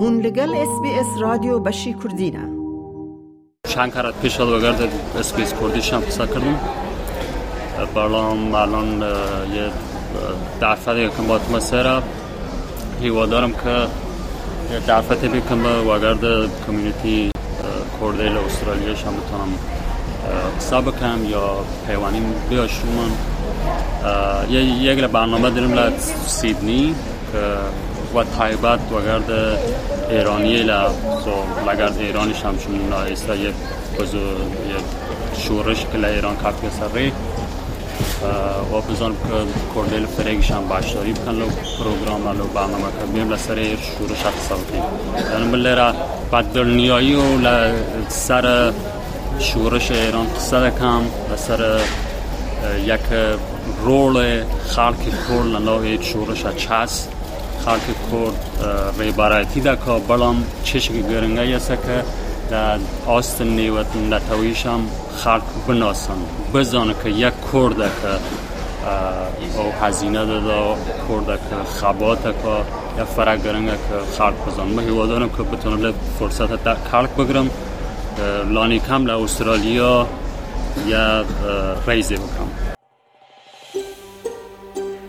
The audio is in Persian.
هون لگل اس بی اس رادیو بشی کردینه چند کرد پیش شد وگرد اس بی اس کردیش هم قصه کردم. برام الان یه دعفت یکم با مسیره هیوا دارم که یه دعفت بیکم وگرد کمیونیتی کردیل استرالیاش هم بتونم قصه بکنم یا پیوانیم بیاشون یک برنامه داریم لد سیدنی که و تایبت وگرد ایرانی ل تو لگرد ایرانیش همچون نایسته یه بزو یه شورش که ایران کافی سری و بزن که کردیل فریگش هم باشداری بکن لو پروگرام لو برنامه که بیم لسر شورش اقتصادی یعنی بلیره بعد در نیایی و لسر شورش ایران قصه کم لسر یک رول خلق کرد لنو شورش چاست خلق کرد ریبارایتی دا که بلام چشک گرنگه یسه که در آست نیوت نتویش هم خلق بناسن بزانه که یک کرده که او هزینه داده کرده که خبات که یا فرق گرنگه که خلق بزن من هیوادارم که بتونم فرصت خلق بگرم لانی کم ل استرالیا یا ریزه بکنم.